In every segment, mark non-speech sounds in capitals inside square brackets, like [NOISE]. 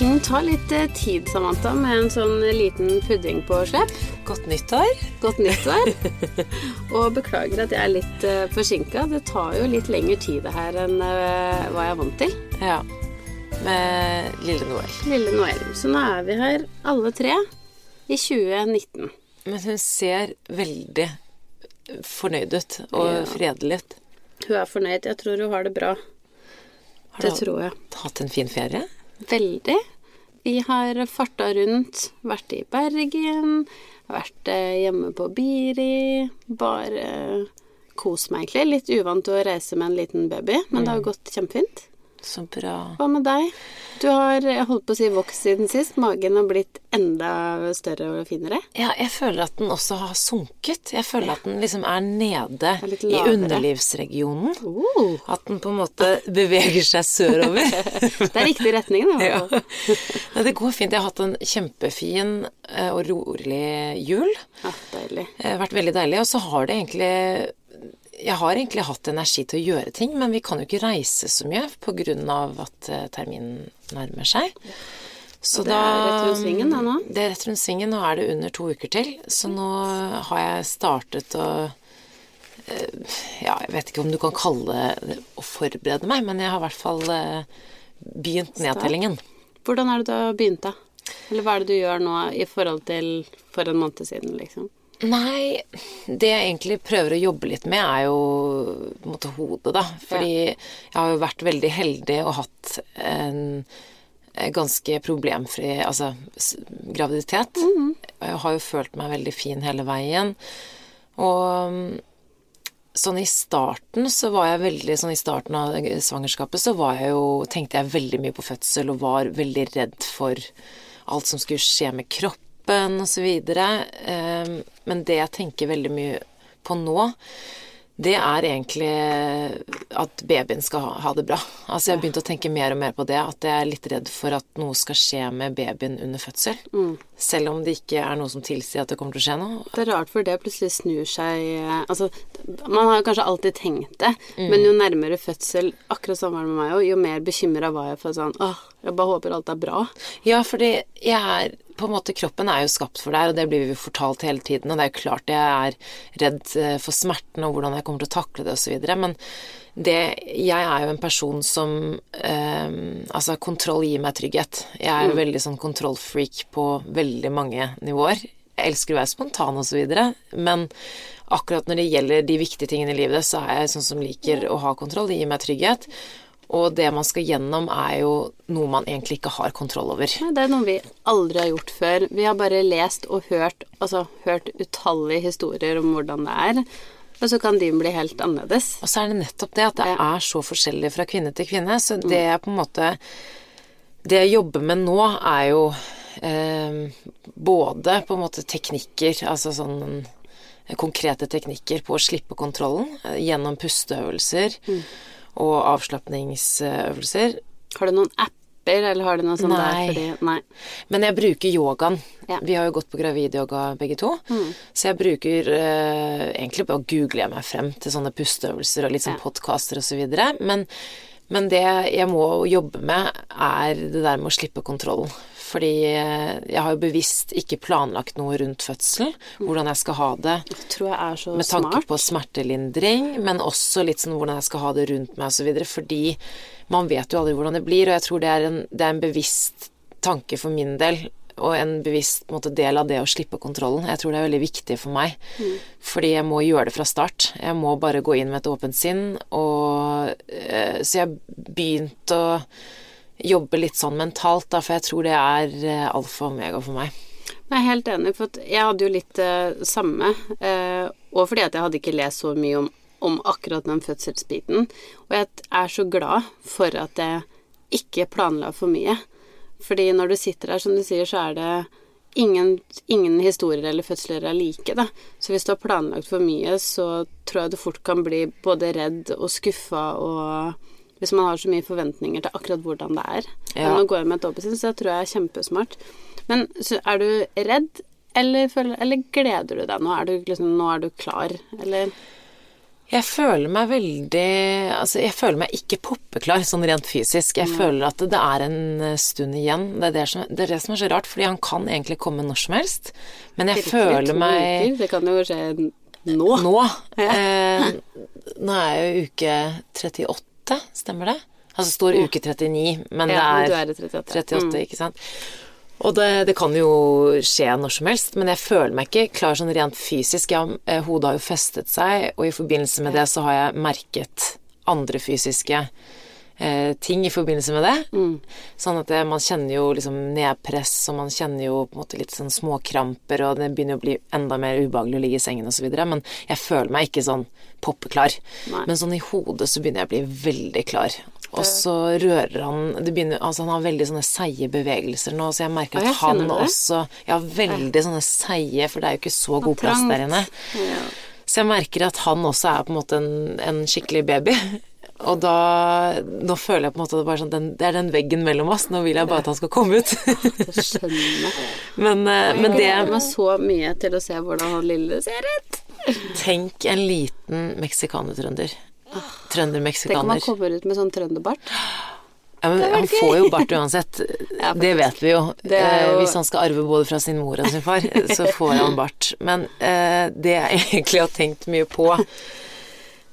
ting tar litt eh, tid, Samantha, med en sånn liten pudding på slepp. Godt nyttår. Godt nyttår. [LAUGHS] og beklager at jeg er litt uh, forsinka. Det tar jo litt lengre tid det her enn uh, hva jeg er vant til. Ja. Med lille Noel. Lille Noel. Så nå er vi her alle tre i 2019. Men hun ser veldig fornøyd ut og Ja. fredelig ut. Hun er fornøyd. Jeg tror hun har det bra. Har Det du tror jeg. hatt en fin ferie? Veldig. Vi har farta rundt, vært i Bergen, vært eh, hjemme på Biri. Bare kos meg, egentlig. Litt uvant å reise med en liten baby, men det har gått kjempefint. Så bra. Hva med deg? Du har jeg holdt på å si vokst siden sist. Magen har blitt enda større og finere. Ja, jeg føler at den også har sunket. Jeg føler at den liksom er nede i underlivsregionen. Uh. At den på en måte beveger seg sørover. [LAUGHS] det er riktig retning, da. Ja. Nei, det går fint. Jeg har hatt en kjempefin eh, og rolig jul. Ja, deilig. Det har vært veldig deilig. Og så har det egentlig Jeg har egentlig hatt energi til å gjøre ting, men vi kan jo ikke reise så mye pga. at eh, terminen nærmer seg. Så det er rett rundt svingen, da, nå? Det er rett rundt svingen. Nå er det under to uker til. Så nå har jeg startet å eh, Ja, jeg vet ikke om du kan kalle det å forberede meg, men jeg har i hvert fall eh, begynt nedtellingen. Hvordan er det du har begynt, da? Eller hva er det du gjør nå i forhold til for en måned siden, liksom? Nei, det jeg egentlig prøver å jobbe litt med, er jo på en måte hodet, da. Fordi jeg har jo vært veldig heldig og hatt en ganske problemfri altså, graviditet. graviditet. -hmm. jeg har jo følt meg veldig fin hele veien. Og mm, sånn i starten så var jeg veldig Sånn i starten av svangerskapet så var jeg jo Tenkte jeg veldig mye på fødsel og var veldig redd for alt som skulle skje med kroppen videre. Eh, Men det jeg tenker veldig mye på nå, det er egentlig at babyen skal ha, det bra. Altså jeg har begynt å tenke mer og mer på det, at jeg er litt redd for at noe skal skje med babyen under fødsel. Selv om det ikke er noe som tilsier at det kommer til å skje noe. Det er rart for det plutselig snur seg eh, Altså, man har kanskje alltid tenkt det, men jo nærmere fødsel, akkurat sånn med meg òg, jo mer bekymra var jeg for sånn Åh, jeg bare håper alt er bra. Ja, fordi jeg er på en måte, Kroppen er jo skapt for deg, og det blir vi fortalt hele tiden. Og det er jo klart jeg er redd eh, for smerten og hvordan jeg kommer til å takle det osv. Men det, jeg er jo en person som eh, Altså, kontroll gir meg trygghet. Jeg er jo veldig sånn kontrollfreak på veldig mange nivåer. Jeg elsker å være spontan osv., men akkurat når det gjelder de viktige tingene i livet, så er jeg sånn som liker å ha kontroll. Det gir meg trygghet. Og det man skal gjennom, er jo noe man egentlig ikke har kontroll over. Det er noe vi aldri har gjort før. Vi har bare lest og hørt, altså hørt utallige historier om hvordan det er, og så kan din bli helt annerledes. Og så er det nettopp det at det er så forskjellig fra kvinne til kvinne. Så det jeg på en måte Det jeg jobber med nå, er jo eh, både på en måte teknikker, altså sånn konkrete teknikker på å slippe kontrollen eh, gjennom pusteøvelser og avslapningsøvelser. Har du noen apper, eller har du noe sånt Nei. der fordi Nei. Men jeg bruker yogaen. Ja. Vi har jo gått på gravidyoga begge to. Så jeg bruker eh, Egentlig bare googler jeg meg frem til sånne pusteøvelser og litt sånn Ja. podkaster og så videre. Men, men det jeg må jobbe med, er det der med å slippe kontrollen. Fordi eh, jeg har jo bevisst ikke planlagt noe rundt fødselen. Hvordan jeg skal ha det. Jeg tror jeg er så Med tanke smart. på smertelindring, men også litt sånn hvordan jeg skal ha det rundt meg osv. Fordi man vet jo aldri hvordan det blir, og jeg tror det er en, det er en bevisst tanke for min del. Og en bevisst måte, del av det å slippe kontrollen. Jeg tror det er veldig viktig for meg. Fordi jeg må gjøre det fra start. Jeg må bare gå inn med et åpent sinn. Og, eh, så jeg har begynt å jobbe litt sånn mentalt, da, for jeg tror det er eh, alfa og omega for meg. Jeg er helt enig, for jeg hadde jo litt det samme. Eh, og fordi at jeg hadde ikke lest så mye om, om akkurat den fødselsbiten. Og jeg er så glad for at jeg ikke planla for mye. Fordi når du sitter her, som du sier, så er det ingen, ingen historier eller fødsler er like, da. Så hvis du har planlagt for mye, så tror jeg du fort kan bli både redd og skuffa og hvis man har så mye forventninger til akkurat hvordan det er. Ja. Nå går jeg med et åpent sinn, så det tror jeg er kjempesmart. Men er du redd, eller, føler, eller gleder du deg nå? Er du, liksom, nå er du klar, eller? Jeg føler meg veldig Altså, jeg føler meg ikke poppeklar sånn rent fysisk. Jeg føler at det er en eh, stund igjen. Det er det, som, det er det som er så rart, fordi han kan egentlig komme når som helst. Men jeg føler meg uker. Det kan jo skje nå. nå [LAUGHS] eh, Nå er jo uke 38, stemmer det? Altså står uke 39, men Ja, men det du er er 38. 38, Mm. ikke sant? Og det, det kan jo skje når som helst, men jeg føler meg ikke klar sånn rent fysisk. Jeg, eh, hodet har jo festet seg, og i forbindelse med det så har jeg merket andre fysiske eh, ting i forbindelse med det. Mm. Sånn at det, man kjenner jo liksom nedpress, og man kjenner jo på en måte litt sånn småkramper, og det begynner å bli enda mer ubehagelig å ligge i sengen videre, men jeg føler meg ikke sånn poppeklar. Nei. Men sånn i hodet så begynner jeg å bli veldig klar. Og så rører han det begynner, Altså han har veldig sånne seige bevegelser nå, så jeg merker at jeg han det. også Ja, veldig sånne seige, for det er jo ikke så god plass der inne. Ja. Så jeg merker at han også er på en måte en, en skikkelig baby. [LAUGHS] Og da Nå føler jeg på en måte det, bare sånn, den, det er den veggen mellom oss. Nå vil jeg bare at han skal komme ut. Det skjønner [LAUGHS] jeg. men, eh, men Jeg gleder det meg så mye til å se hvordan han lille ser ut. Tenk en liten meksikaner-trønder. Tenk om han Trønder-meksikaner. kommer ut med sånn trønderbart. Ja, men han får jo bart uansett. [LAUGHS] Ja, det vet vi jo. Er jo- Eh, Hvis han skal arve både fra sin mor og sin far, [LAUGHS] så får han bart. Men eh, det jeg [LAUGHS] egentlig har tenkt mye på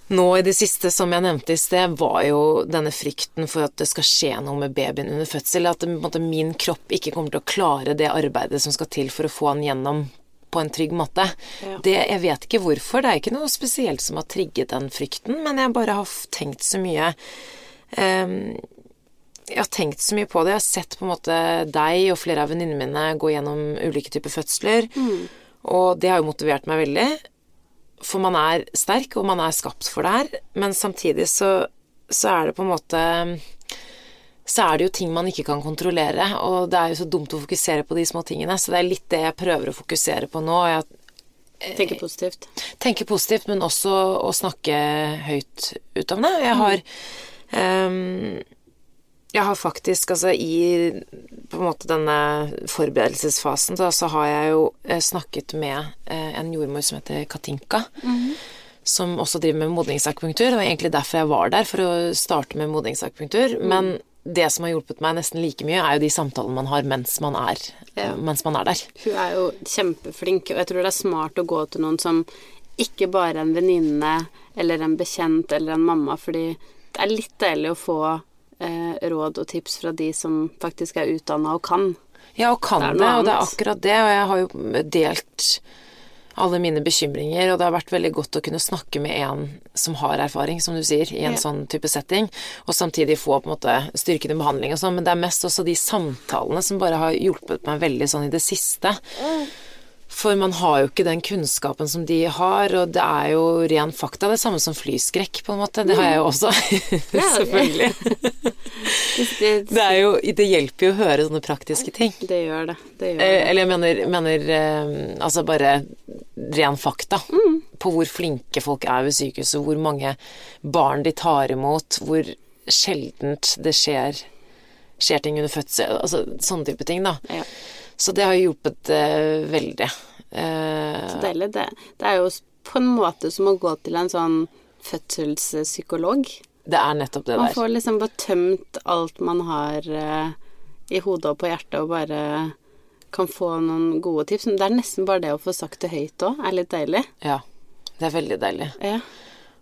nå i det siste, som jeg nevnte i sted, var jo denne frykten for at det skal skje noe med babyen under fødsel. At min kropp ikke kommer til å klare det arbeidet som skal til for å få han gjennom på en trygg måte. Ja. Det, jeg vet ikke hvorfor. Det er ikke noe spesielt som har trigget den frykten, men jeg bare har tenkt så mye um, jeg har tenkt så mye på det. Jeg har sett på en måte deg og flere av venninnene mine gå gjennom ulike typer fødsler. Og det har jo motivert meg veldig. For man er sterk, og man er skapt for det her. Men samtidig så, så er det på en måte Så er det jo ting man ikke kan kontrollere, og det er jo så dumt å fokusere på de små tingene. Så det er litt det jeg prøver å fokusere på nå. Jeg tenke positivt. tenke positivt, men også å snakke høyt ut om det. Jeg har um, Jeg har faktisk, altså i på en måte denne forberedelsesfasen, da, så har jeg jo eh, snakket med eh, en jordmor som heter Katinka. Som også driver med modningsakupunktur. Det var egentlig derfor jeg var der, for å starte med modningsakupunktur. Men det som har hjulpet meg nesten like mye, er jo de samtalene man har mens man er, Ja. mens man er der. Hun er jo kjempeflink, og jeg tror det er smart å gå til noen som ikke bare en venninne eller en bekjent eller en mamma, fordi det er litt deilig å få eh, råd og tips fra de som faktisk er utdanna og kan. Ja, og kan Det det, og det er akkurat det. Og jeg har jo delt alle mine bekymringer, og det har vært veldig godt å kunne snakke med en som har erfaring, som du sier, i en Ja. sånn type setting, og samtidig få på en måte styrkende behandling og sånn, men det er mest også de samtalene som bare har hjulpet meg veldig sånn i det siste. For man har jo ikke den kunnskapen som de har, og det er jo ren fakta. Det samme som flyskrekk, på en måte. Det har jeg jo også. [LAUGHS] Selvfølgelig. [LAUGHS] Det, er jo, det hjelper jo å høre sånne praktiske ting. det gjør det. Det gjør Eh, det. Eller jeg mener, mener eh, altså bare ren fakta på hvor flinke folk er ved sykehuset, hvor mange barn de tar imot, hvor sjeldent det skjer, skjer ting under fødsel, altså sånne type ting, da. Ja. Så det har hjulpet eh, veldig. Eh, Så deilig. Det, det er jo på en måte som å gå til en sånn fødselspsykolog. det er nettopp det Man der. får liksom bare tømt alt man har eh, i hodet og på hjertet, og bare kan få noen gode tips. Men det er nesten bare det å få sagt det høyt òg, er litt deilig. Ja. Det er veldig deilig. Ja.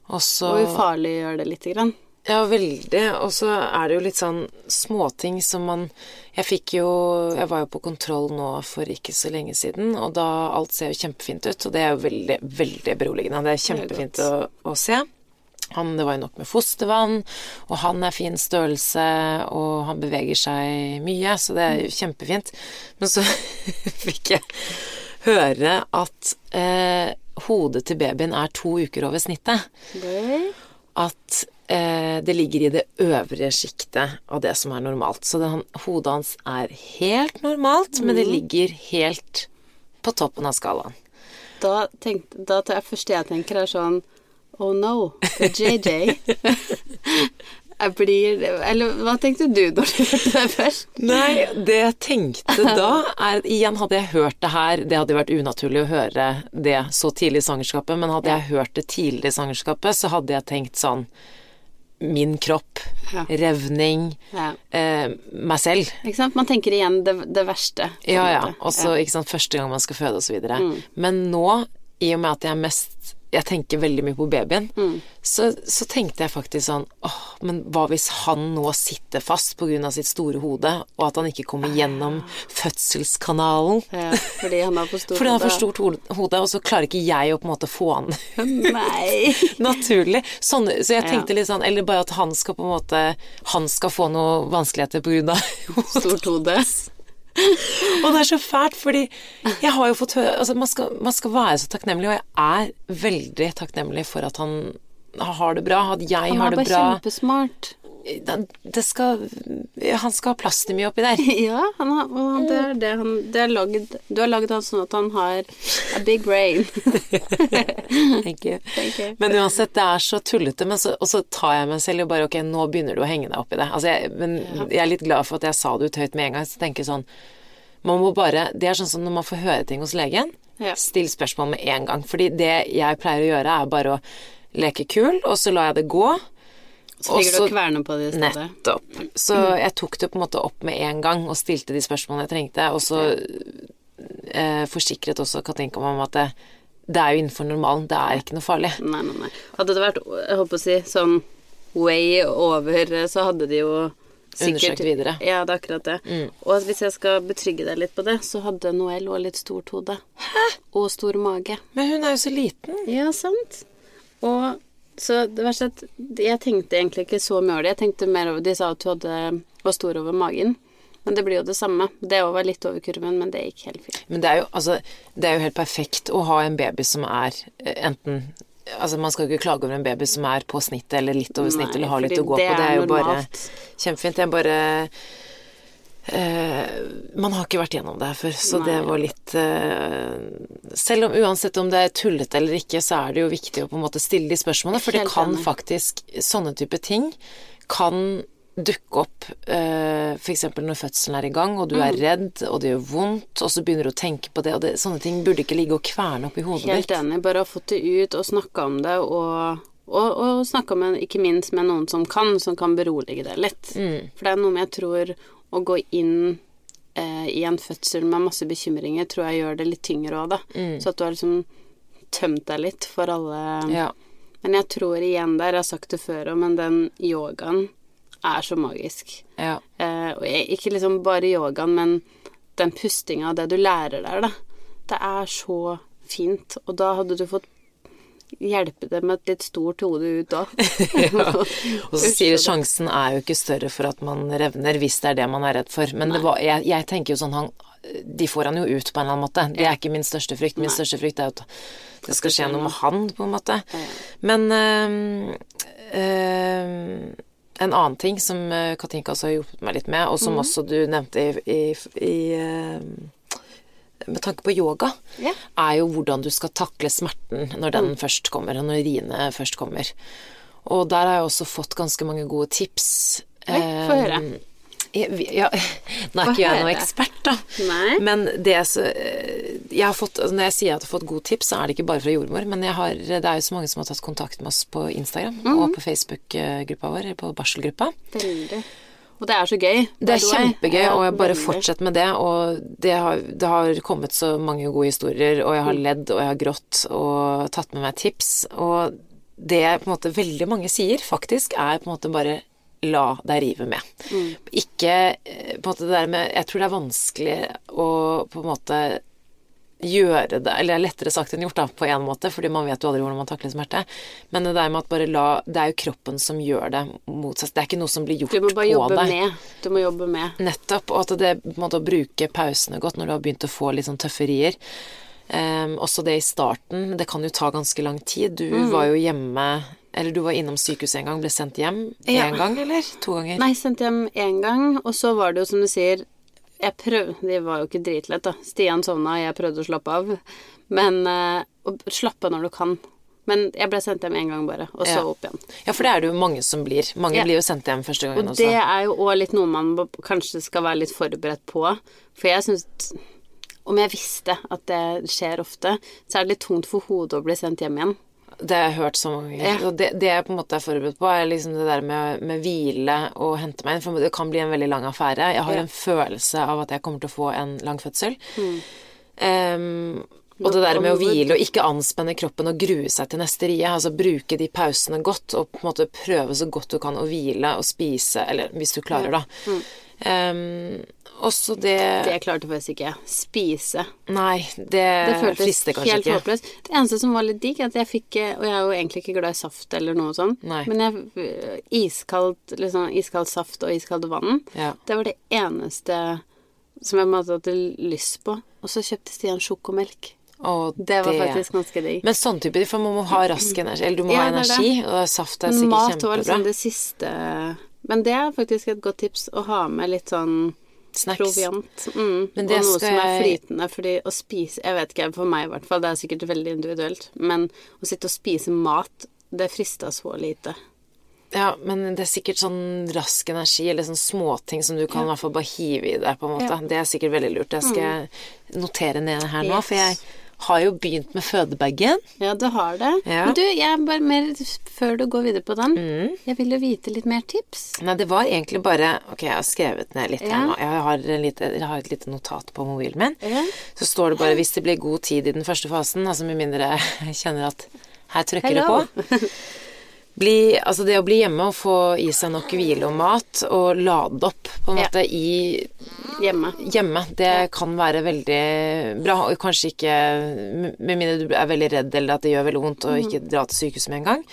Og ufarlig Og ufarliggjør det lite grann. Ja, veldig. Og så er det jo litt sånn småting som man Jeg fikk jo Jeg var jo på kontroll nå for ikke så lenge siden, og da alt ser jo kjempefint ut, og det er jo veldig, veldig beroligende. Det er kjempefint å, å se. Han, det var jo nok med fostervann, og han er fin størrelse, og han beveger seg mye, så det er jo kjempefint. Men så [LAUGHS] fikk jeg høre at eh, hodet til babyen er to uker over snittet at det ligger i det øvre sjiktet av det som er normalt. Så det, han, hodet hans er helt normalt, men det ligger helt på toppen av skalaen. Da, tenkte, da det første jeg tenker, er sånn Oh no, for JJ. [LAUGHS] Jeg blir Eller hva tenkte du når du hørte det først? Nei, det jeg tenkte da er Igjen, hadde jeg hørt det her Det hadde vært unaturlig å høre det så tidlig i svangerskapet, men hadde jeg hørt det tidligere i svangerskapet, så hadde jeg tenkt sånn Min kropp, Ja. revning, Ja. eh, meg selv. Ikke sant? Man tenker igjen det, det verste. Ja, ja. Og så, første gang man skal føde, og så videre. Men nå, i og med at jeg er mest Jeg tenker veldig mye på babyen, så, så tenkte jeg faktisk sånn åh, men hva hvis han nå sitter fast av sitt store hode, og at han ikke kommer gjennom fødselskanalen? Ja, fordi han har for stort [LAUGHS] Fordi han har for stort hode- og så klarer ikke jeg å på en måte få han Nei. [LAUGHS] naturlig. Sånn, så jeg tenkte litt sånn Eller bare at han skal på en måte Han skal få noen vanskeligheter av Stort hode. [LAUGHS] [LAUGHS] Og det er så fælt, fordi jeg har jo fått høre Altså, man skal, man skal være så takknemlig, og jeg er veldig takknemlig for at han har det bra, at jeg Han er bare kjempesmart. Det skal Han skal ha plass mye oppi der. [LAUGHS] Ja, han har, han- det er det han det er laget, Du har lagd han sånn at han har a big brain. [LAUGHS] [LAUGHS] Thank you. Thank you. Men uansett, det er så tullete. Men så, og så tar jeg meg selv og bare Ok, nå begynner du å henge deg oppi det. Altså, jeg, men jeg er litt glad for at jeg sa det ut høyt med en gang. Så tenker jeg sånn Man må bare Det er sånn som når man får høre ting hos legen. Ja. Still spørsmål med en gang. Fordi det jeg pleier å gjøre, er bare å leke kul, og så lar jeg det gå. Så ligger du og kverner på det i stedet. Nettopp. Så jeg tok det på en måte opp med en gang og stilte de spørsmålene jeg trengte, og så eh, forsikret også Katinka meg om at det, det er jo innenfor normalen, det er ikke noe farlig. Nei, nei, nei. Hadde det vært, jeg håper å si, sånn way over, så hadde de jo sikkert Undersøkt videre. Ja, det er akkurat det. Og hvis jeg skal betrygge deg litt på det, så hadde Noëlle også litt stort hode. Hæ? Og stor mage. Men hun er jo så liten. Ja, sant. Og så det verste er at jeg tenkte egentlig ikke så mye over det. Jeg tenkte mer over De sa at du hadde, var stor over magen. Men det blir jo det samme. Det òg var litt over kurven, men det gikk helt fint. Men det er jo, altså, det er jo helt perfekt å ha en baby som er eh, enten Altså, man skal jo ikke klage over en baby som er på snittet eller litt over snittet eller har litt å gå på. Det er er jo bare normalt. kjempefint. Jeg bare eh, Man har ikke vært gjennom det her før, så det var litt uh, Selv om uansett om det er tullete eller ikke, så er det jo viktig å på en måte stille de spørsmålene, for det kan faktisk Sånne type ting kan dukke opp uh, f.eks. når fødselen er i gang, og du Mm. er redd, og det gjør vondt, og så begynner du å tenke på det, og det, sånne ting burde ikke ligge og kverne oppi hodet Helt ditt. enig. Bare ha fått det ut og snakka om det, og, og, og snakka med, ikke minst med noen som kan, som kan berolige det litt. Mm. For det er noe med jeg tror å gå inn eh, i en fødsel med masse bekymringer, tror jeg gjør det litt tyngre òg, da. Så at du har liksom tømt deg litt for alle Mm. Ja. Men jeg tror igjen der, jeg har sagt det før òg, men den yogaen er så magisk. ja. Eh, og ikke liksom bare yogaen, men den pustinga, det du lærer der, da. Det er så fint. Og da hadde du fått hjelpe dem med et litt stort hode ut òg. [LAUGHS] [LAUGHS] Og så sier sjansen er jo ikke større for at man revner, hvis det er det man er redd for. Men det var, jeg, jeg tenker jo sånn han De får han jo ut på en eller annen måte. Det er ikke min største frykt. Min største frykt er jo at det skal skje noe med han, på en måte. Men øh, øh, en annen ting som øh, Katinka også har hjulpet meg litt med, og som også du nevnte i, i, i med tanke på yoga, Ja. er jo hvordan du skal takle smerten når den først kommer, og når riene først kommer. Og der har jeg også fått ganske mange gode tips. Oi, få høre. Eh, jeg- Ja, [LAUGHS] nå er ikke jeg noen ekspert, da. Nei. Men det så, jeg har fått, altså når jeg sier at jeg har fått gode tips, så er det ikke bare fra jordmor. Men har, det er jo så mange som har tatt kontakt med oss på Instagram Mhm. og på Facebook-gruppa vår, på barselgruppa. Veldig. Og det er så gøy. Det er kjempegøy, og jeg bare fortsetter med det. Og det har, det har kommet så mange gode historier, og jeg har ledd, og jeg har grått, og tatt med meg tips. Og det på en måte veldig mange sier, faktisk, er på en måte bare la deg rive med. Ikke eh, på en måte det der med Jeg tror det er vanskelig å på en måte gjøre det Eller lettere sagt enn gjort, da, på en måte, fordi man vet jo aldri hvordan man takler smerte. Men det der med at bare la Det er jo kroppen som gjør det mot seg. Det er ikke noe som blir gjort Du må bare på jobbe deg. med. Du må jobbe med. Nettopp, og at det på en måte å bruke pausene godt når du har begynt å få litt sånn tøfferier. Um, også det i starten, det kan jo ta ganske lang tid. Du Mm. var jo hjemme Eller du var innom sykehuset en gang, ble sendt hjem én Ja. gang, eller? To ganger? Nei, sendt hjem én gang, og så var det jo som du sier Jeg prøv... Det var jo ikke dritlett, da. Stian sovna, jeg prøvde å slappe av. Men eh, å slappe av når du kan. Men jeg ble sendt hjem én gang bare, og så Ja. opp igjen. Ja, for det er det jo mange som blir. Mange Ja. blir jo sendt hjem første gangen Og det er jo òg litt noe man kanskje skal være litt forberedt på. For jeg syns Om jeg visste at det skjer ofte, så er det litt tungt for hodet å bli sendt hjem igjen. Det har jeg hørt så mange ganger. Ja. Og det, det jeg på en måte er forberedt på, er liksom det der med, med hvile og hente meg inn. For det kan bli en veldig lang affære. Jeg har Ja. en følelse av at jeg kommer til å få en lang fødsel. Ehm, og det der med å hvile og ikke anspenne kroppen og grue seg til neste rie. Altså bruke de pausene godt og på en måte prøve så godt du kan å hvile og spise, eller hvis du klarer, da. Um, også det, Det klarte faktisk ikke jeg. Spise. Nei, det, Det føltes helt håpløst. Det eneste som var litt digg, at jeg fikk eh, Og jeg er jo egentlig ikke glad i saft eller noe sånt, Nei. men jeg iskald, liksom, iskald saft og iskaldt vann, Ja. det var det eneste som jeg hadde lyst på. Og så kjøpte Stian sjokomelk. Og Det var faktisk ganske digg. Men sånn type, for man må ha rask energi, eller du må Ja, ha det er det. energi, og saft er sikkert mat var liksom det siste Men det er faktisk et godt tips å ha med litt sånn Snacks. proviant. Mm. Men det og noe skal som er flytende. Fordi å spise Jeg vet ikke, for meg i hvert fall, det er sikkert veldig individuelt, men å sitte og spise mat, det frister så lite. Ja, men det er sikkert sånn rask energi, eller sånn småting som du kan i hvert fall bare hive i deg, på en måte. Ja. Mm. Det er sikkert veldig lurt. Det skal jeg notere ned her nå, Yes. for jeg har jo begynt med fødebagen. Ja, du har det. Ja. Men du, jeg bare mer Før du går videre på den, Mm. jeg vil jo vite litt mer tips. Nei, det var egentlig bare Ok, jeg har skrevet ned litt her nå. Jeg har, lite, jeg har et lite notat på mobilen min. Ja. Så står det bare 'hvis det blir god tid i den første fasen', altså med mindre jeg kjenner at her trykker Hello. det på. [LAUGHS] Bli, altså det å bli hjemme og få i seg nok hvile og mat, og lade opp på en Ja. i Hjemme. hjemme, det kan være veldig bra. Og kanskje ikke Med mindre du er veldig redd eller at det gjør veldig vondt og ikke dra til sykehuset med en gang.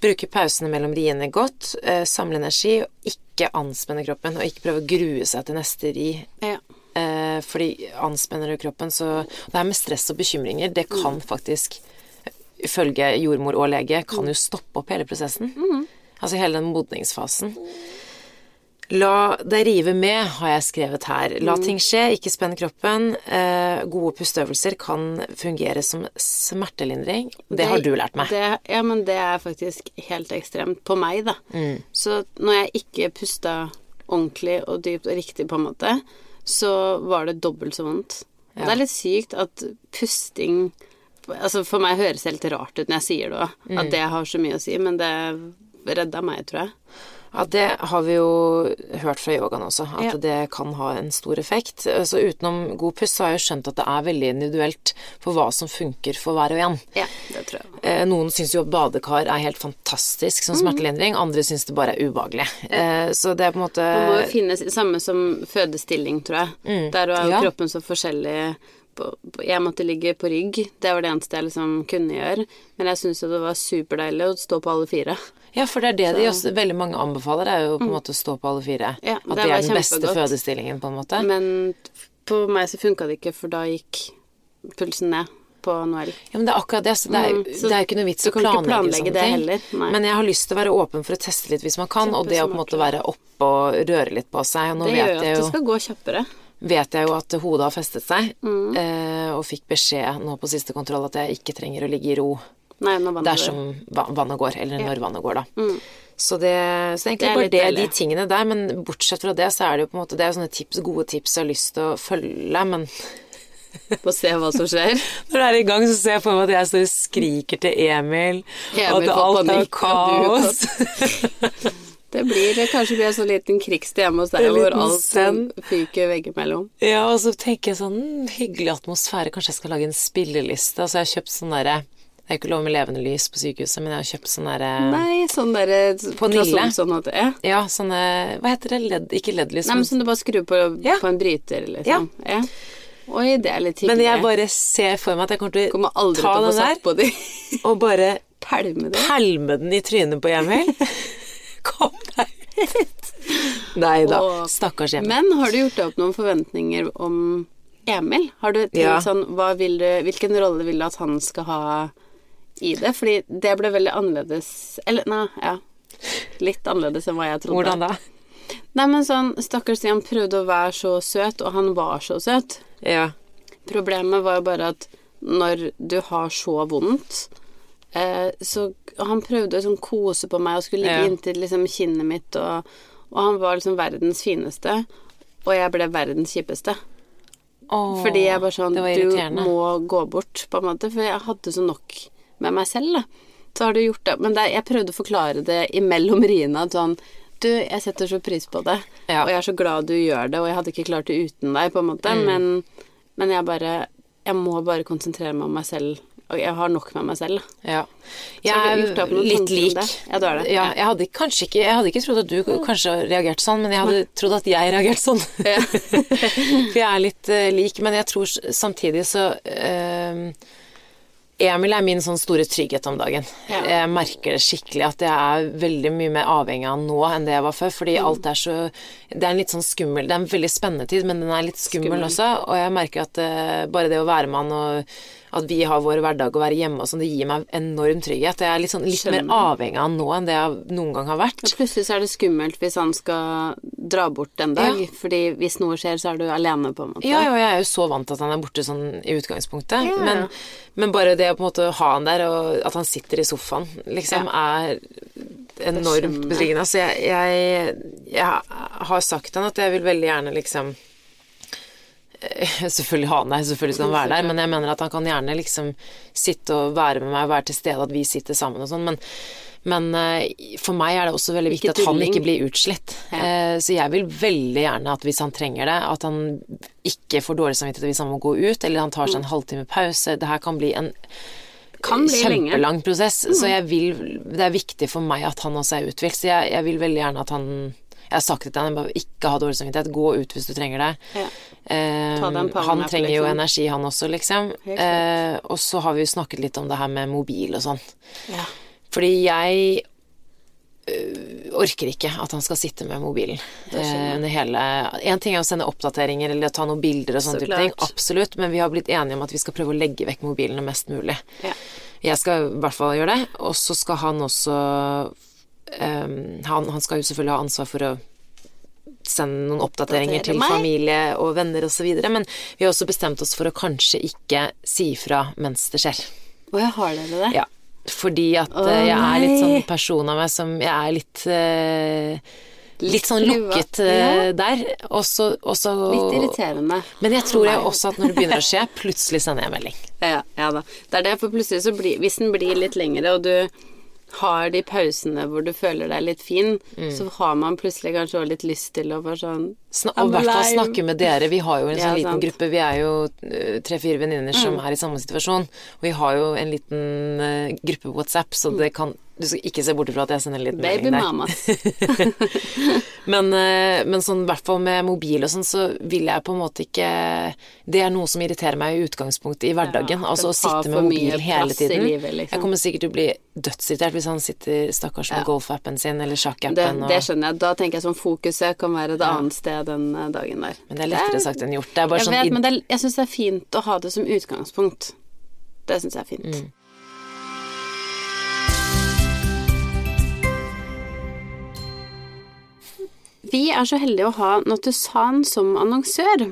Bruke pausene mellom riene godt. Eh, samle energi. og Ikke anspenne kroppen, og ikke prøve å grue seg til neste ri. Ja. Eh, fordi anspenner du kroppen, så Det her med stress og bekymringer, det kan faktisk, ifølge jordmor og lege, kan jo stoppe opp hele prosessen. Altså hele den modningsfasen. La deg rive med, har jeg skrevet her. La ting skje, ikke spenn kroppen. Eh, gode pusteøvelser kan fungere som smertelindring. Det, har du lært meg. Det, ja, men det er faktisk helt ekstremt på meg, da. Mm. Så når jeg ikke pusta ordentlig og dypt og riktig, på en måte, så var det dobbelt så vondt. Ja. Det er litt sykt at pusting Altså, for meg høres det helt rart ut når jeg sier det òg, Mm. at det har så mye å si, men det redda meg, tror jeg. Ja, det har vi jo hørt fra yogaen også, at Ja. det kan ha en stor effekt. Så utenom god pust, så har jeg jo skjønt at det er veldig individuelt for hva som funker for hver og en. Ja, det tror jeg. Eh, Noen syns jo badekar er helt fantastisk som Mm. smertelindring, andre syns det bare er ubehagelig. Eh, Så det er på en måte Man må jo finne samme som fødestilling, tror jeg. Der er jo Mm. Ja. kroppen så forskjellig. På, jeg måtte ligge på rygg. Det var det eneste jeg liksom kunne gjøre. Men jeg syns jo det var superdeilig å stå på alle fire. Ja, for det er det de også, veldig mange anbefaler, er jo på en måte å stå på alle fire. Mm. Ja, at det det er den beste fødestillingen, på en måte. Men på meg så funka det ikke, for da gikk pulsen ned på Noel. Ja, men det er akkurat det. Så det er, Mm, så det er jo ikke noe vits å planlegge, planlegge sånne ting. heller. Men jeg har lyst til å være åpen for å teste litt hvis man kan, og det å på en måte være oppe og røre litt på seg. Det gjør jo at det skal gå kjappere. Vet jeg jo at hodet har festet seg, Mm. eh, og fikk beskjed nå på siste kontroll at jeg ikke trenger å ligge i ro Nei, når vannet dersom går. vannet går, eller når vannet går, da. Så det, så Det egentlig er bare det, de tingene der, men bortsett fra det, så er det jo på en måte Det er sånne tips, gode tips jeg har lyst til å følge, men [LAUGHS] Få se hva som skjer. [LAUGHS] når det er i gang, så ser jeg for meg at jeg står og skriker til Emil, Emil og at alt er panikk, kaos. [LAUGHS] Det blir kanskje blir en sånn liten krigstid hjemme hos deg hvor alt send. fyker veggimellom. Ja, og så tenker jeg sånn hyggelig atmosfære, kanskje jeg skal lage en spilleliste. Altså, jeg har kjøpt sånn derre Det er ikke lov med levende lys på sykehuset, men jeg har kjøpt sånn derre Nei, sånn derre På Nille? Sånn at, ja. Ja, sånne Hva heter det? LED, ikke LED-lys, Nei, men sånn du bare skrur på, Ja. på en bryter, liksom. Ja. Oi, det er litt hyggelig. Men jeg bare ser for meg at jeg kommer til kommer ta å ta den der og bare [LAUGHS] Pælme pælme den i trynet på Emil. [LAUGHS] Kom deg ut. Nei da. Stakkars Emil. Men har du gjort deg opp noen forventninger om Emil? Har du tenkt Ja. sånn du, Hvilken rolle vil du at han skal ha i det? Fordi det ble veldig annerledes Eller, nei, ja. Litt annerledes enn hva jeg trodde. Hvordan da? Nei, men sånn, stakkars Stian prøvde å være så søt, og han var så søt. Ja. Problemet var jo bare at når du har så vondt, Eh, så han prøvde å sånn kose på meg og skulle ligge Ja. inntil liksom kinnet mitt, og, og han var liksom verdens fineste. Og jeg ble verdens kjipeste. Oh, Fordi jeg bare sånn Du må gå bort, på en måte. For jeg hadde så nok med meg selv, da. Så har du gjort det. Men det, jeg prøvde å forklare det imellom riene. At sånn Du, jeg setter så pris på det. Ja. Og jeg er så glad du gjør det, og jeg hadde ikke klart det uten deg, på en måte. Mm. Men, men jeg bare Jeg må bare konsentrere meg om meg selv. Og jeg har nok med meg selv. Ja. Jeg er litt lik. Ja, du er det. Ja, jeg hadde kanskje ikke Jeg hadde ikke trodd at du kanskje reagerte sånn, men jeg hadde trodd at jeg reagerte sånn. Ja. [LAUGHS] For jeg er litt uh, lik, men jeg tror samtidig så uh, Emil er min sånn store trygghet om dagen. Ja. Jeg merker det skikkelig at jeg er veldig mye mer avhengig av han nå enn det jeg var før. Fordi Mm. alt er så Det er en litt sånn skummel Det er en veldig spennende tid, men den er litt skummel, Skummel. også. Og jeg merker at uh, bare det å være med han og at vi har vår hverdag og være hjemme og sånn, det gir meg enorm trygghet. Jeg er litt, sånn, litt mer avhengig av nå enn det jeg noen gang har vært. Og plutselig så er det skummelt hvis han skal dra bort en dag. Ja. Fordi hvis noe skjer, så er du alene, på en måte. Ja, ja, jeg er jo så vant til at han er borte sånn i utgangspunktet. Ja, ja. Men, men bare det å på en måte ha han der, og at han sitter i sofaen, liksom er enormt betryggende. Altså, jeg, jeg, jeg har sagt til han at jeg vil veldig gjerne liksom [LAUGHS] Selvfølgelig ha han der, selvfølgelig skal han være der, men jeg mener at han kan gjerne liksom sitte og være med meg, være til stede, at vi sitter sammen og sånn. Men, men eh, for meg er det også veldig viktig at han ikke blir utslitt. Ja. Så jeg vil veldig gjerne at hvis han trenger det, at han ikke får dårlig samvittighet hvis han må gå ut, eller han tar seg en halvtime pause. Det her kan bli en Kan bli lenge. kjempelang prosess. Så jeg vil Det er viktig for meg at han også er uthvilt. Så jeg, jeg vil veldig gjerne at han Jeg har sagt det til han, ikke ha dårlig samvittighet. Gå ut hvis du trenger det. Ja. Eh, powernap, han trenger jo liksom. energi, han også, liksom. Eh, og så har vi jo snakket litt om det her med mobil og sånn. Ja. Fordi jeg øh, orker ikke at han skal sitte med mobilen eh, under hele En ting er å sende oppdateringer eller ta noen bilder og sånne Så type ting, absolutt, men vi har blitt enige om at vi skal prøve å legge vekk mobilene mest mulig. Ja. Jeg skal i hvert fall gjøre det, og så skal han også øhm, han, han skal jo selvfølgelig ha ansvar for å sende noen oppdateringer til meg. familie og venner osv., men vi har også bestemt oss for å kanskje ikke si ifra mens det skjer. Og jeg har dere det? Ja. Fordi at eh, jeg er litt sånn person av meg som Jeg er litt uh, Litt sånn lukket eh, ja. der. Også, også, og Litt irriterende. Men jeg tror jeg også at når det begynner å skje, plutselig sender jeg melding. [LAUGHS] Ja, ja da. Det er det, for plutselig så blir Hvis den blir litt lengre, og du har de pausene hvor du føler deg litt fin, Mm. så har man plutselig kanskje òg litt lyst til å bare sånn Sna og i hvert fall snakke med dere. Vi har jo en Ja, sånn liten sant. Mm. gruppe. Vi er jo eh, tre-fire venninner som er i samme situasjon. Og vi har jo en liten uh, gruppe på WhatsApp, så det kan Du skal ikke se bort ifra at jeg sender en liten. Baby melding der. [LAUGHS] Men, eh, men sånn, i hvert fall med mobil og sånn, så vil jeg på en måte ikke Det er noe som irriterer meg i utgangspunktet i hverdagen. Ja, altså å sitte med mobil hele tiden. livet, liksom. Jeg kommer sikkert til å bli dødsirritert hvis han sitter stakkars med Ja. golfappen sin eller sjakkappen. det og- skjønner jeg. Da tenker jeg sånn fokuset kan være et annet sted den eh, dagen der. Men det er lettere sagt enn gjort. Det er bare Jeg sånn vet, i- men det er, jeg syns det er fint å ha det som utgangspunkt. Det syns jeg er fint. Mm. Vi er så heldige å ha Nattusan som annonsør.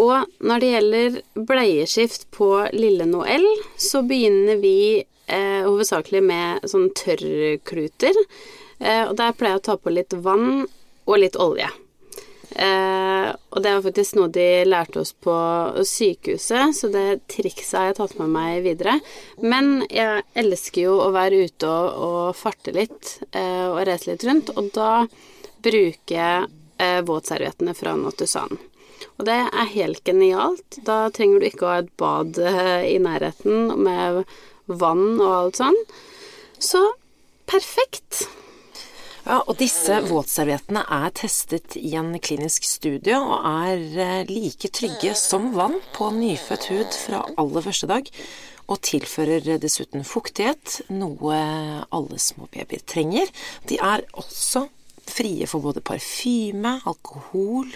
Og når det gjelder bleieskift på lille Noel, så begynner vi eh, hovedsakelig med sånn tørrkluter. Eh, og der pleier jeg å ta på litt vann og litt olje. Eh, og det var faktisk noe de lærte oss på sykehuset, så det trikset har jeg tatt med meg videre. Men jeg elsker jo å være ute og, og farte litt eh, og reise litt rundt, og da bruker jeg eh, våtserviettene fra Notusan. Og det er helt genialt. Da trenger du ikke å ha et bad eh, i nærheten med vann og alt sånn. Så perfekt. Ja, og disse våtserviettene er testet i en klinisk studie og er eh, like trygge som vann på nyfødt hud fra aller første dag. Og tilfører dessuten fuktighet, noe alle små babyer trenger. De er også frie for både parfyme, alkohol,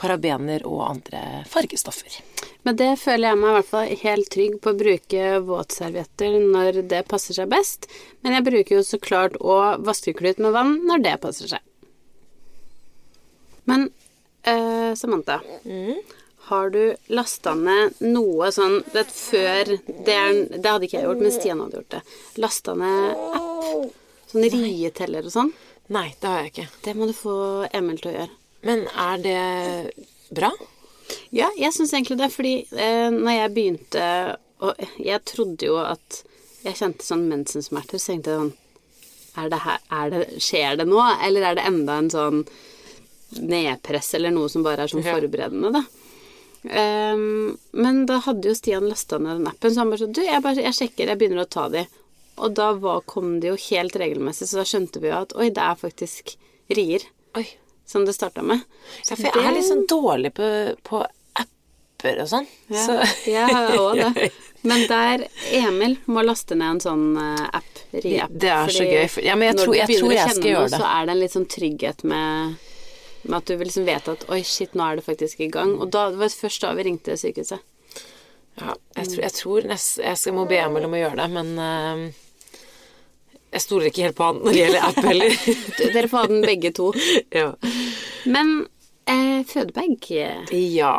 parabener og andre fargestoffer. Men det føler jeg meg i hvert fall helt trygg på å bruke våtservietter når det passer seg best. Men jeg bruker jo så klart òg vaskeklut med vann når det passer seg. Men eh, Samantha, Har du lasta ned noe sånn vet, før det, er, det hadde ikke jeg gjort, men Stian hadde gjort det. Lasta ned app. Sånn rieteller og sånn. Nei, det har jeg ikke. Det må du få Emil til å gjøre. Men er det bra? Ja, jeg syns egentlig det, fordi eh, når jeg begynte Og jeg trodde jo at jeg kjente sånn mensensmerter, så tenkte jeg sånn er det her, er det, Skjer det nå, eller er det enda en sånn nedpress eller noe som bare er sånn forberedende, da? Um, men da hadde jo Stian lasta ned den appen, så han bare sånn Du, jeg, bare, jeg sjekker, jeg begynner å ta de. Og da var, kom det jo helt regelmessig, så da skjønte vi jo at oi, det er faktisk rier Oi. som det starta med. Ja, for jeg er litt sånn dårlig på, på apper og sånn. Ja, Så jeg har òg det. [LAUGHS] Men der Emil må laste ned en sånn eh, app, ri-app. Det er så gøy, ja, men jeg tror- jeg tror jeg skal gjøre det. Så er det en litt sånn trygghet med, med at du liksom vet at oi, shit, nå er det faktisk i gang. Og da, det var først da vi ringte sykehuset. ja, jeg, tror, jeg tror nest, jeg skal, må be Emil om å gjøre det, men eh, jeg stoler ikke helt på han når det gjelder app heller. [LAUGHS] Dere får ha den begge to. ja. Men eh, fødebag ja.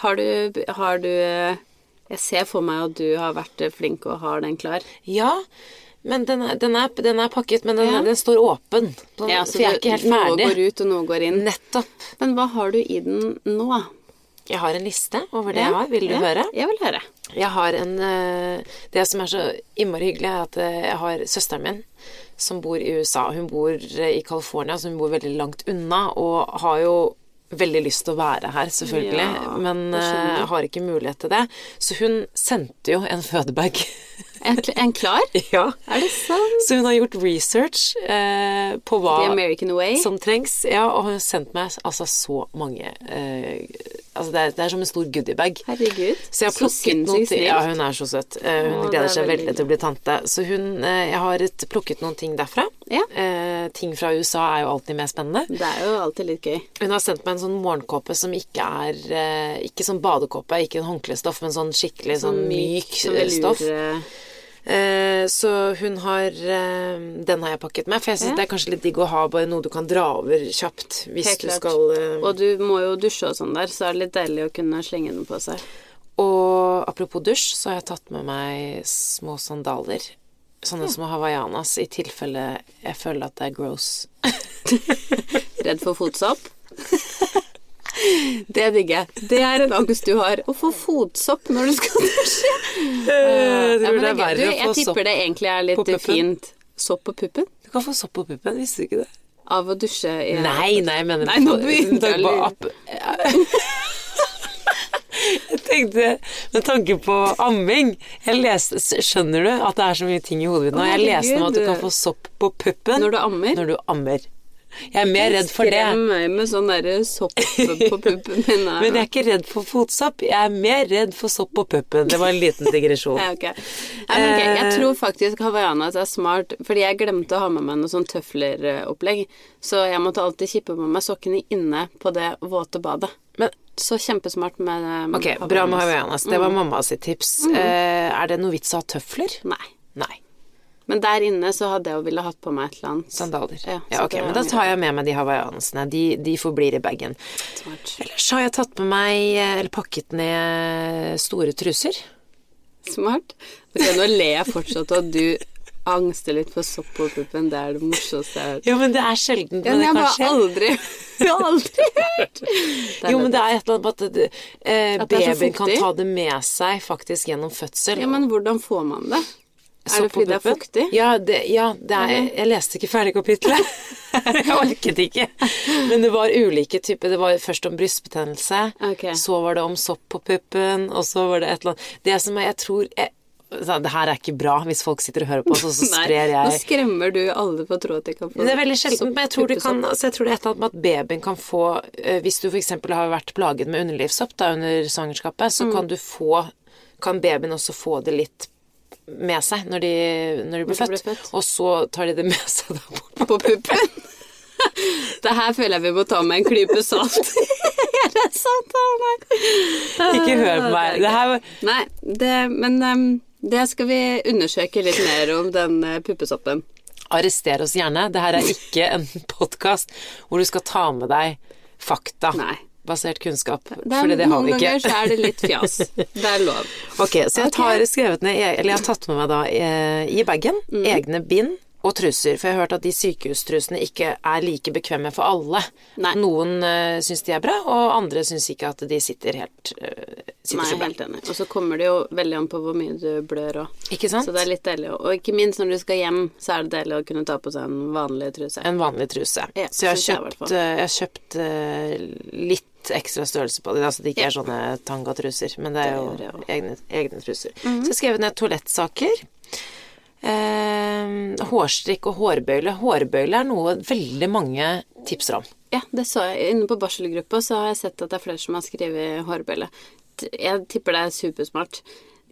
Har du, har du eh, Jeg ser for meg at du har vært flink og har den klar. Ja, men den er, den er, den er pakket, men den, Ja. den står åpen. Den, Ja, for jeg er ikke helt Noe ferdig. går ut, og noe går inn. Nettopp. Men hva har du i den nå? Jeg har en liste over det jeg har. Vil du ja, høre? Jeg vil høre. Jeg har en eh, Det som er så innmari hyggelig, er at eh, jeg har søsteren min som bor i USA. Hun bor eh, i California, så hun bor veldig langt unna, og har jo veldig lyst til å være her, selvfølgelig, Ja, men uh, har ikke mulighet til det. Så hun sendte jo en fødebag. [LAUGHS] En, en klar? [LAUGHS] ja. Er det sant? Så hun har gjort research uh, på hva The American Way? som trengs. Ja, og hun har sendt meg altså så mange eh, Altså det er, det er som en stor goodiebag. Herregud. Så jeg har plukket noen ting. Ja, hun er så søt. Eh, Hun Å, gleder er seg veldig til å bli tante. Så hun eh, Jeg har et, plukket noen ting derfra. Ja. Eh, ting fra USA er jo alltid mer spennende. Det er jo alltid litt gøy. Hun har sendt meg en sånn morgenkåpe som ikke er eh, Ikke sånn badekåpe, ikke en håndklestoff, men sånn skikkelig sånn, myk som eh, velur, stoff. eh, Eh, så hun har eh, Den har jeg pakket med. For jeg syns Ja. det er kanskje litt digg å ha bare noe du kan dra over kjapt hvis Helt du skal eh, Og du må jo dusje og sånn der, så er det litt deilig å kunne slenge den på seg. Og apropos dusj, så har jeg tatt med meg små sandaler. Sånne små hawaiianas, i tilfelle jeg føler at det er gross. [LAUGHS] Redd for fotsopp? [LAUGHS] [LAUGHS] Det digger jeg. Det er en angst du har. Å få fotsopp når du skal dusje. [LAUGHS] Jeg Ja, tror men det er verre du, jeg tipper det egentlig er litt fint. Sopp på puppen? Du kan få sopp på puppen, visste du ikke det? Av å dusje i Nei, nei, jeg mener Nei, nå begynte [LAUGHS] jeg på app. Jeg tenkte med tanke på amming Jeg leste, Skjønner du at det er så mye ting i hodet mitt nå? Jeg leste om at du kan få sopp på puppen Når du ammer? når du ammer. Jeg er mer redd for det. Skrem meg med sånn derre sopp på [LAUGHS] puppen min. Men jeg er ikke redd for fotsopp. Jeg er mer redd for sopp på puppen. Det var en liten digresjon. [LAUGHS] Ja, okay. Nei, okay. Jeg tror faktisk hawaiianas er smart, fordi jeg glemte å ha med meg noe sånn tøfleropplegg. Så jeg måtte alltid kippe med meg sokkene inne på det våte badet. Men Så kjempesmart med um, ok, bra med hawaiianas. Det var mamma sitt tips. Eh, er det noe vits å ha tøfler? Nei. Nei. Men der inne så hadde jeg jo ville hatt på meg et eller annet. Sandaler. Ja, Ja, ok, men da tar jeg med meg de hawaiianasene. De, de forblir i bagen. Ellers har jeg tatt med meg, eh, eller pakket ned store truser. Smart. Okay, nå ler jeg fortsatt at du angster litt for sopp på puppen. Det er det morsomste jeg har hørt. Jo, men det er sjelden Ja, men jeg har aldri, [LAUGHS] jeg har aldri hørt. [LAUGHS] Jo, men det er et eller annet med at eh, At babyen kan ta det med seg faktisk gjennom fødsel. Ja, men hvordan får man det? Er det fordi det er fuktig? Ja, det, ja det er, Ok. jeg leste ikke ferdig kapitlet. [LAUGHS] jeg orket ikke. Men det var ulike typer. Det var først om brystbetennelse, okay. så var det om sopp på puppen, og så var det et eller annet Det som jeg tror jeg, Det her er ikke bra hvis folk sitter og hører på oss, og så [LAUGHS] Nei, nå skremmer du alle på tråd de kan få det er veldig sjelden, men jeg tror, kan, altså jeg tror det er et eller annet med at babyen kan få eh, Hvis du f.eks. har vært plaget med underlivssopp da, under svangerskapet, så Mm. kan du få Kan babyen også få det litt med seg når de, når de blir født. født. Og så tar de det med [LAUGHS] seg da på puppen. Det her føler jeg vi må ta med en klype salt. [LAUGHS] er det sant? Nei. Ikke hør på meg. Det her Nei, det, men um, det skal vi undersøke litt mer om den uh, puppesoppen. Arrester oss gjerne. Det her er ikke en podkast hvor du skal ta med deg fakta. Nei. Basert kunnskap. for er, fordi det har vi ikke. ganger så er det litt fjas. [LAUGHS] Det er lov. Ok, så jeg tar, skrevet ned, eller jeg har tatt med meg da eh, i bagen Mm. egne bind og truser, for jeg har hørt at de sykehustrusene ikke er like bekvemme for alle. Nei. Noen uh, syns de er bra, og andre syns ikke at de sitter helt uh, sitter Nei, så bra. helt enig. Og så kommer det jo veldig an på hvor mye du blør òg. Så det er litt deilig. Og ikke minst når du skal hjem, så er det deilig å kunne ta på seg en vanlig truse. En vanlig truse. Ja, så jeg har kjøpt, jeg eh, jeg har kjøpt uh, litt ekstra størrelse på det, altså det ikke er sånne tangatruser, men det er jo det egne, egne truser. Mhm. Så jeg skrev ned toalettsaker. Eh, hårstrikk og hårbøyle. Hårbøyle er noe veldig mange tipser om. Ja, det så jeg. Inne på barselgruppa så har jeg sett at det er flere som har skrevet hårbøyle. Jeg tipper det er supersmart.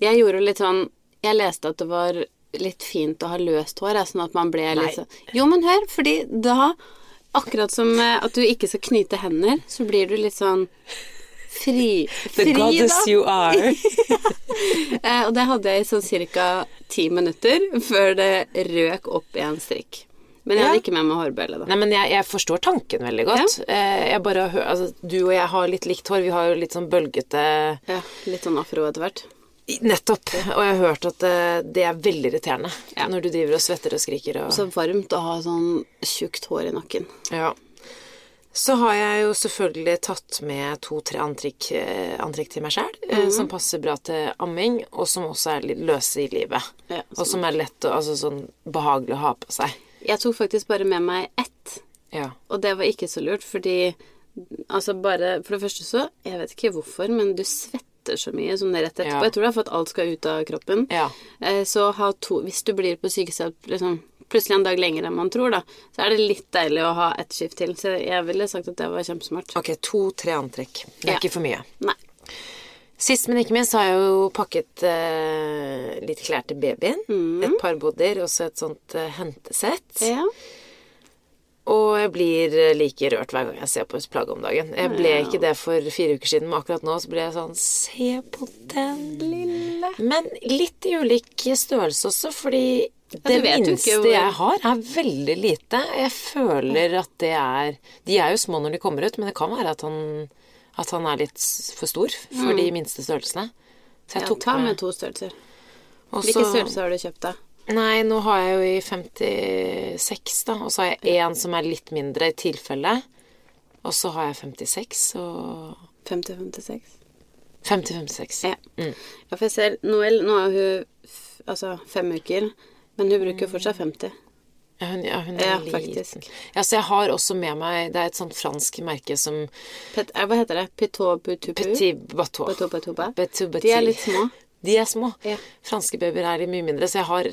Jeg gjorde litt sånn Jeg leste at det var litt fint å ha løst hår, sånn at man ble litt sånn Jo, men hør, fordi da Akkurat som eh, at du ikke skal knyte hender, så blir du litt sånn fri, fri da. you are. [LAUGHS] ja. og det hadde jeg i sånn ca. ti minutter før det røk opp i en strikk. Men jeg hadde Ja. ikke med meg hårbøyle, da. Nei, men jeg, jeg forstår tanken veldig godt. Ja. jeg bare altså, du og jeg har litt likt hår. Vi har jo litt sånn bølgete Ja, litt sånn afro etter hvert. Nettopp. Og jeg har hørt at eh, det er veldig irriterende Ja. når du driver og svetter og skriker og Så varmt å ha sånn tjukt hår i nakken. Ja. Så har jeg jo selvfølgelig tatt med to-tre antrekk, eh, antrekk til meg sjæl mm -hmm. som passer bra til amming, og som også er litt løse i livet. Ja, og som er lett og altså sånn behagelig å ha på seg. Jeg tok faktisk bare med meg ett, Ja. og det var ikke så lurt, fordi altså bare For det første så Jeg vet ikke hvorfor, men du svetter så mye sånn rett etterpå. Ja. Jeg tror det er for at alt skal ut av kroppen. Ja. Eh, Så ha to Hvis du blir på sykehuset liksom, plutselig en dag lenger enn man tror, da, så er det litt deilig å ha ett skift til. Så jeg ville sagt at det var kjempesmart. Ok, to-tre antrekk. Det er Ja. ikke for mye. Nei. Sist, men ikke minst, har jeg jo pakket eh, litt klær til babyen. Mm. Et par bodyer, og så et sånt eh, hentesett. Ja. Og jeg blir eh, like rørt hver gang jeg ser på et plagg om dagen. Jeg ble ikke det for fire uker siden, men akkurat nå så ble jeg sånn Se på den lille Men litt i ulik størrelse også, fordi det jo ikke minste hvor- jeg har, er veldig lite. Jeg føler at det er De er jo små når de kommer ut, men det kan være at han, at han er litt for stor for de minste størrelsene. Så jeg Mm. ja tok ta med, med to størrelser. Også... Hvilke størrelser har du kjøpt, da? Nei, nå har jeg jo i 56, da. Og så har jeg én som er litt mindre i tilfelle. Og så har jeg 56 og 50-56? 50-56. Ja. Mm. ja, for jeg ser Noel, nå er hun altså fem uker, men hun bruker fortsatt 50. Ja, hun, ja, hun er Ja, liten. Ja, så jeg har også med meg Det er et sånt fransk merke som Pet, eh, hva heter det? Petit butupu? Petit Bateau. Bateau Bateau. De er litt små. De er små. Ja. Franske babyer er mye mindre, så jeg har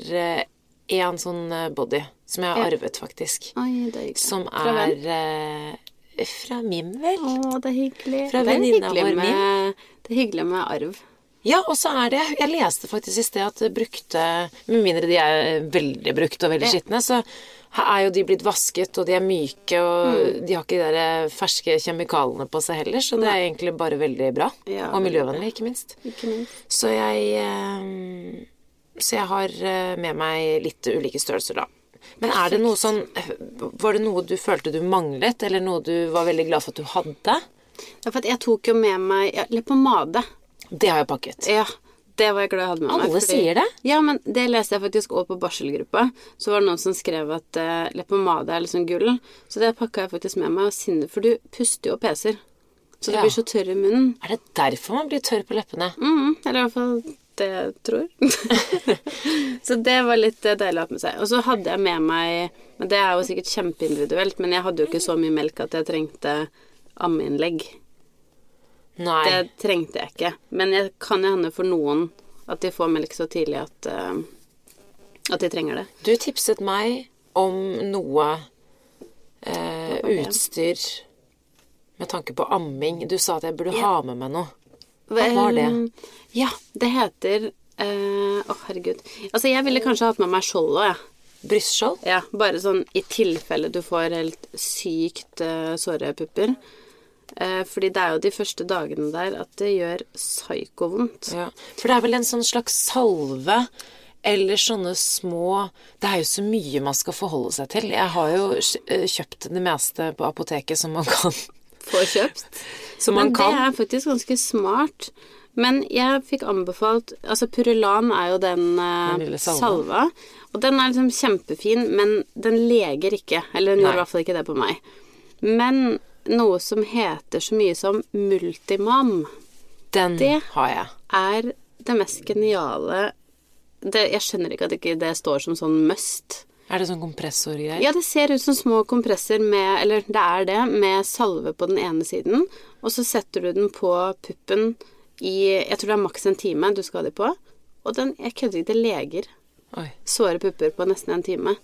én sånn eh, body som jeg har Ja. arvet, faktisk. Oi, det er hyggelig. Som Fra hvem? er eh, fra Mim, vel? Å, det er hyggelig. Fra er venninna vår, med, det er hyggelig med arv. Ja, og så er det Jeg leste faktisk i sted at brukte Med mindre de er veldig brukt og veldig Ja. skitne, så er jo de blitt vasket, og de er myke, og Mm. de har ikke de der ferske kjemikalene på seg heller, så det er egentlig bare veldig bra. Ja, og miljøvennlig, ikke minst. Ikke minst. Så jeg eh, Så jeg har eh, med meg litt ulike størrelser, da. Men er det noe sånn Var det noe du følte du manglet, eller noe du var veldig glad for at du hadde? Ja, for at jeg tok jo med meg litt pomade. Det har jeg pakket. Ja, det var jeg glad jeg hadde med meg. Alle sier det. Ja, men det leste jeg faktisk også på barselgruppa. Så var det noen som skrev at uh, leppepomade er liksom gull. Så det pakka jeg faktisk med meg. Og sinne, for du puster jo og peser. Så du Ja. blir så tørr i munnen. Er det derfor man blir tørr på leppene? Mm, eller i hvert fall det jeg tror. [LAUGHS] så det var litt eh, deilig å ha med seg. Og så hadde jeg med meg Men det er jo sikkert kjempeindividuelt, men jeg hadde jo ikke så mye melk at jeg trengte ammeinnlegg. Nei. Det trengte jeg ikke. Men jeg kan jo hende for noen at de får melk så tidlig at, uh, at de trenger det. Du tipset meg om noe uh, utstyr med tanke på amming. Du sa at jeg burde Ja. ha med meg noe. Hva var det? Eh, Ja, det heter Å, uh, oh, herregud. Altså, jeg ville kanskje hatt med meg skjold jeg. Ja. Brystskjold? Ja, bare sånn i tilfelle du får helt sykt eh, såre pupper. Eh, fordi det er jo de første dagene der at det gjør psykovondt. Ja. For det er vel en sånn slags salve eller sånne små Det er jo så mye man skal forholde seg til. Jeg har jo eh, kjøpt det meste på apoteket som man kan Få kjøpt. [LAUGHS] Som man Men kan det er faktisk ganske smart. Men jeg fikk anbefalt Altså Purulan er jo den, eh, Den salva. salva. Og den er liksom kjempefin, men den leger ikke. Eller den Nei. gjorde i hvert fall ikke det på meg. Men noe som heter så mye som Multimam, Den Det- har jeg. er det mest geniale det, Jeg skjønner ikke at ikke det står som sånn must. Er det sånn kompressorgreier? Ja, det ser ut som små kompresser med Eller det er det, med salve på den ene siden. Og så setter du den på puppen i Jeg tror det er maks en time du skal ha de på. Og den Jeg kødder ikke, det leger Oi. såre pupper på nesten en time.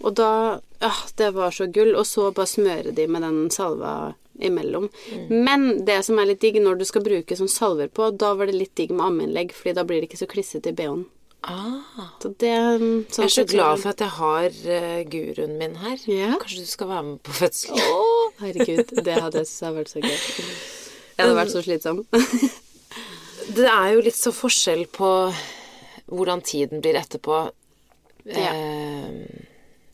Og da ja, Det var så gull. Og så bare smøre de med den salva imellom. Men det som er litt digg når du skal bruke sånn salver på, da var det litt digg med ammeinnlegg, fordi da blir det ikke så klissete i bh-en. Ah. Så det sånn Jeg er så glad for at jeg har uh, guruen min her. Ja. Kanskje du skal være med på fødsel? Oh, herregud. Det hadde jeg syntes vært så gøy. Jeg hadde vært så slitsom. [LAUGHS] Det er jo litt så forskjell på hvordan tiden blir etterpå eh,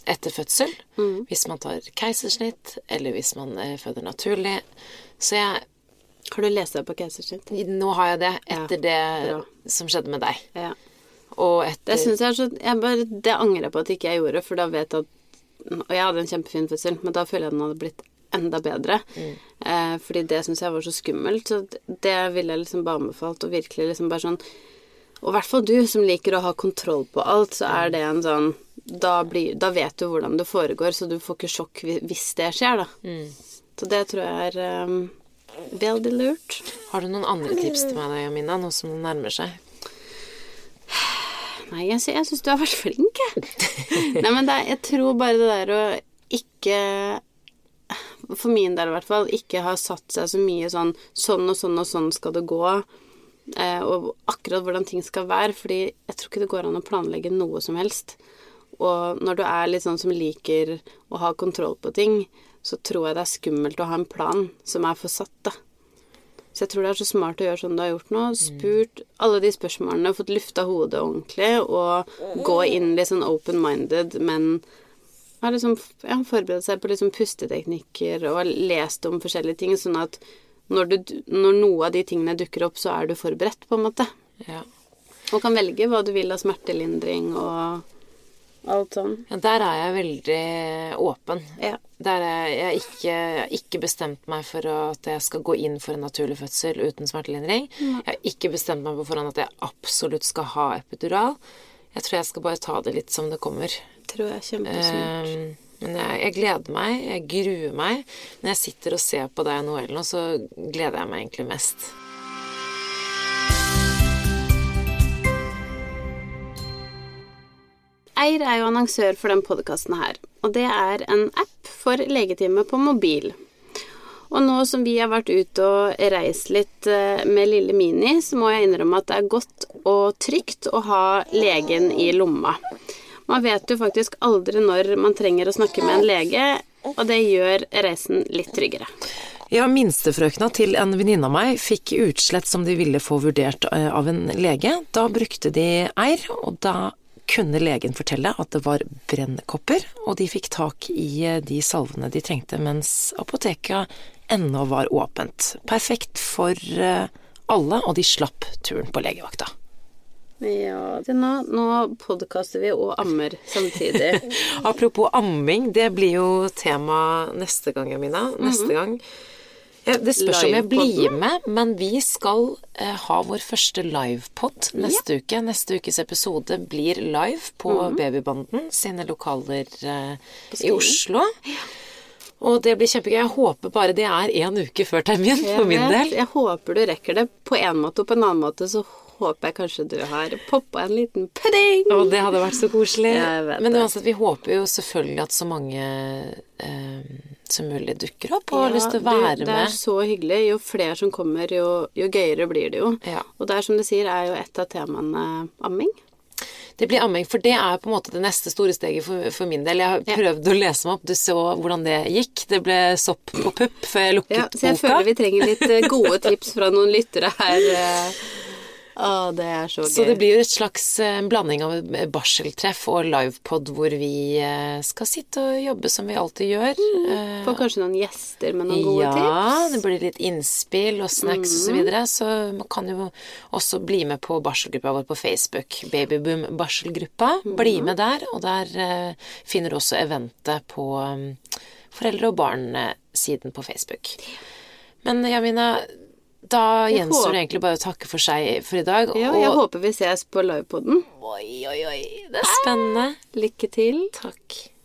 etter fødsel. Mm. Hvis man tar keisersnitt, eller hvis man eh, føder naturlig. Så jeg Har du lest deg på keisersnitt? Nå har jeg det etter det bra. som skjedde med deg. Ja. Og etter Det syns jeg er så jeg bare, Det angrer jeg på at ikke jeg gjorde, for da vet jeg at Og jeg hadde en kjempefin fødsel, men da føler jeg den hadde blitt enda bedre. Eh, fordi det syns jeg var så skummelt. Så det ville jeg liksom bare anbefalt, og virkelig liksom bare sånn Og i hvert fall du som liker å ha kontroll på alt, så er det en sånn da, blir, da vet du hvordan det foregår, så du får ikke sjokk hvis det skjer, da. Så det tror jeg er um, veldig lurt. Har du noen andre tips til meg da, Jamina, nå som det nærmer seg? Nei, jeg, sy jeg syns du har vært flink, jeg. [LAUGHS] Nei, men er- jeg tror bare det der å ikke For min del i hvert fall, ikke ha satt seg så mye sånn Sånn og sånn og sånn skal det gå. Eh, og akkurat hvordan ting skal være. Fordi jeg tror ikke det går an å planlegge noe som helst. Og når du er litt sånn som liker å ha kontroll på ting, så tror jeg det er skummelt å ha en plan som er for satt, da. Så jeg tror det er så smart å gjøre sånn du har gjort nå. Spurt alle de spørsmålene, fått lufta hodet ordentlig, og gå inn litt sånn open-minded, men har liksom ja, forberedt seg på liksom pusteteknikker og lest om forskjellige ting, sånn at når, du, når noe av de tingene dukker opp, så er du forberedt, på en måte. Ja. Og kan velge hva du vil av smertelindring og alt sånn. ja der er jeg veldig åpen. Ja. Der er jeg ikke, jeg har ikke bestemt meg for at jeg skal gå inn for en naturlig fødsel uten smertelindring. Jeg har ikke bestemt meg på forhånd at jeg absolutt skal ha epidural. Jeg tror jeg skal bare ta det litt som det kommer. Tror jeg er kjempesmart. Um, Men jeg, jeg gleder meg, jeg gruer meg. Når jeg sitter og ser på deg og Noel nå, så gleder jeg meg egentlig mest. Eir er jo annonsør for den podkasten her, og det er en app for legetime på mobil. Og nå som vi har vært ute og reist litt eh, med lille Mini, så må jeg innrømme at det er godt og trygt å ha legen i lomma. Man vet jo faktisk aldri når man trenger å snakke med en lege, og det gjør reisen litt tryggere. Ja, minstefrøkna til en venninne av meg fikk utslett som de ville få vurdert eh, av en lege. Da brukte de Eir, og da kunne legen fortelle at det var brennkopper, og de fikk tak i eh, de salvene de trengte mens apoteket ennå var åpent. Perfekt for eh, alle, og de slapp turen på legevakta. Ja, det nå, nå podkaster vi og ammer samtidig. [LAUGHS] Apropos amming, det blir jo tema neste gang, Amina. Neste gang. Ja, det spørs om jeg blir med, men vi skal eh, ha vår første livepod neste uke. Neste ukes episode blir live på Babybanden sine lokaler eh, i Oslo. Oslo. Og det blir kjempegøy. Jeg håper bare det er én uke før termin for min del. Jeg håper du rekker det på en måte, og på en annen måte så håper jeg kanskje du har poppa en liten pudding. Og det hadde vært så koselig. Men uansett, vi håper jo selvfølgelig at så mange eh, som mulig dukker opp og har lyst til å være med. Det er så hyggelig. Jo flere som kommer, jo, jo gøyere blir det jo. Ja. Og det er som du sier, er jo et av temaene amming. Det blir amming, for det er på en måte det neste store steget for, for min del. Jeg har prøvd å lese meg opp, du så hvordan det gikk. Det ble sopp på pupp før jeg lukket boka. Ja, så jeg boka. føler vi trenger litt eh, gode tips fra noen lyttere her. Eh. Å, det er så gøy. Så det blir jo et slags eh, blanding av barseltreff og livepod hvor vi eh, skal sitte og jobbe som vi alltid gjør. Mm. Får kanskje noen gjester med noen gode ja, tips. det blir litt innspill og snacks og så videre. Så man kan jo også bli med på barselgruppa vår på Facebook. Babyboom barselgruppa. Bli med der, og der eh, finner du også eventet på um, foreldre og barn-siden på Facebook. Men Jamina, da gjenstår det egentlig bare å takke for seg for i dag. Ja, og jeg håper vi ses på livepoden. Oi, oi, oi, det er spennende. Lykke til. Takk.